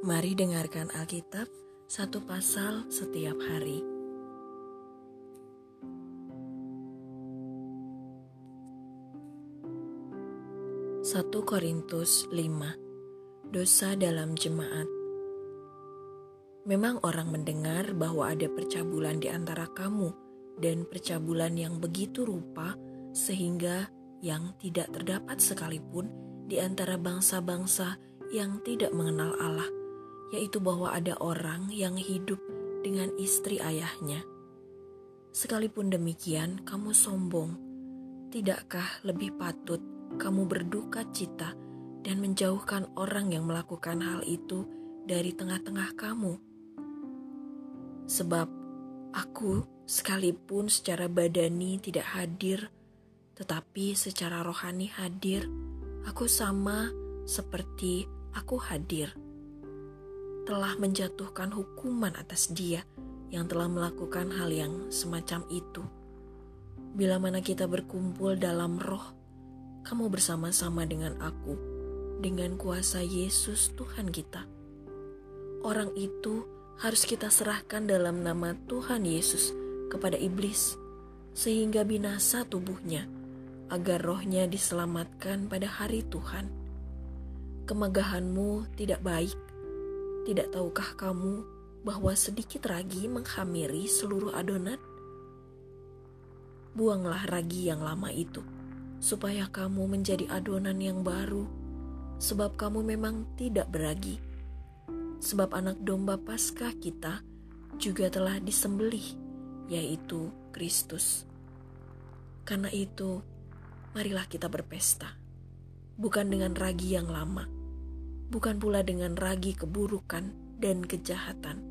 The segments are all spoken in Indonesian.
Mari dengarkan Alkitab satu pasal setiap hari. Satu Korintus 5 Dosa dalam jemaat Memang orang mendengar bahwa ada percabulan di antara kamu dan percabulan yang begitu rupa sehingga yang tidak terdapat sekalipun di antara bangsa-bangsa yang tidak mengenal Allah yaitu bahwa ada orang yang hidup dengan istri ayahnya. Sekalipun demikian, kamu sombong. Tidakkah lebih patut kamu berduka cita dan menjauhkan orang yang melakukan hal itu dari tengah-tengah kamu? Sebab aku, sekalipun secara badani tidak hadir, tetapi secara rohani hadir, aku sama seperti aku hadir telah menjatuhkan hukuman atas dia yang telah melakukan hal yang semacam itu. Bila mana kita berkumpul dalam roh, kamu bersama-sama dengan aku, dengan kuasa Yesus Tuhan kita. Orang itu harus kita serahkan dalam nama Tuhan Yesus kepada iblis, sehingga binasa tubuhnya, agar rohnya diselamatkan pada hari Tuhan. Kemegahanmu tidak baik tidak tahukah kamu bahwa sedikit ragi menghamiri seluruh adonan? Buanglah ragi yang lama itu, supaya kamu menjadi adonan yang baru, sebab kamu memang tidak beragi. Sebab anak domba Paskah kita juga telah disembelih, yaitu Kristus. Karena itu, marilah kita berpesta, bukan dengan ragi yang lama, bukan pula dengan ragi keburukan dan kejahatan,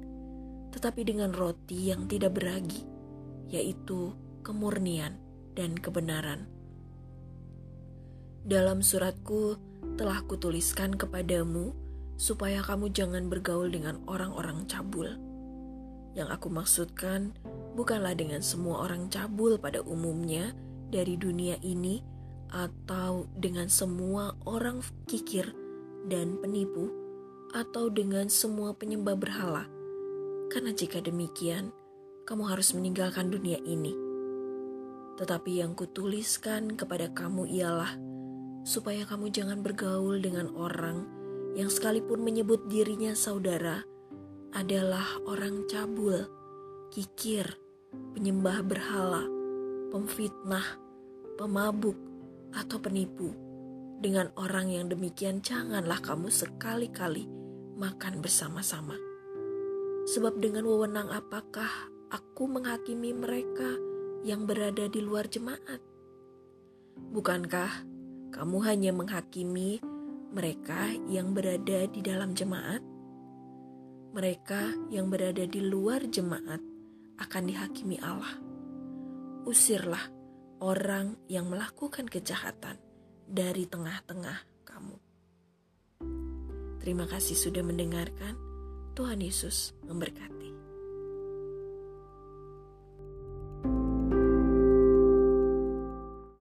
tetapi dengan roti yang tidak beragi, yaitu kemurnian dan kebenaran. Dalam suratku telah kutuliskan kepadamu supaya kamu jangan bergaul dengan orang-orang cabul. Yang aku maksudkan bukanlah dengan semua orang cabul pada umumnya dari dunia ini atau dengan semua orang kikir dan penipu, atau dengan semua penyembah berhala. Karena jika demikian, kamu harus meninggalkan dunia ini. Tetapi yang kutuliskan kepada kamu ialah supaya kamu jangan bergaul dengan orang yang sekalipun menyebut dirinya saudara adalah orang cabul, kikir, penyembah berhala, pemfitnah, pemabuk, atau penipu dengan orang yang demikian janganlah kamu sekali-kali makan bersama-sama. Sebab dengan wewenang apakah aku menghakimi mereka yang berada di luar jemaat? Bukankah kamu hanya menghakimi mereka yang berada di dalam jemaat? Mereka yang berada di luar jemaat akan dihakimi Allah. Usirlah orang yang melakukan kejahatan dari tengah-tengah kamu. Terima kasih sudah mendengarkan. Tuhan Yesus memberkati.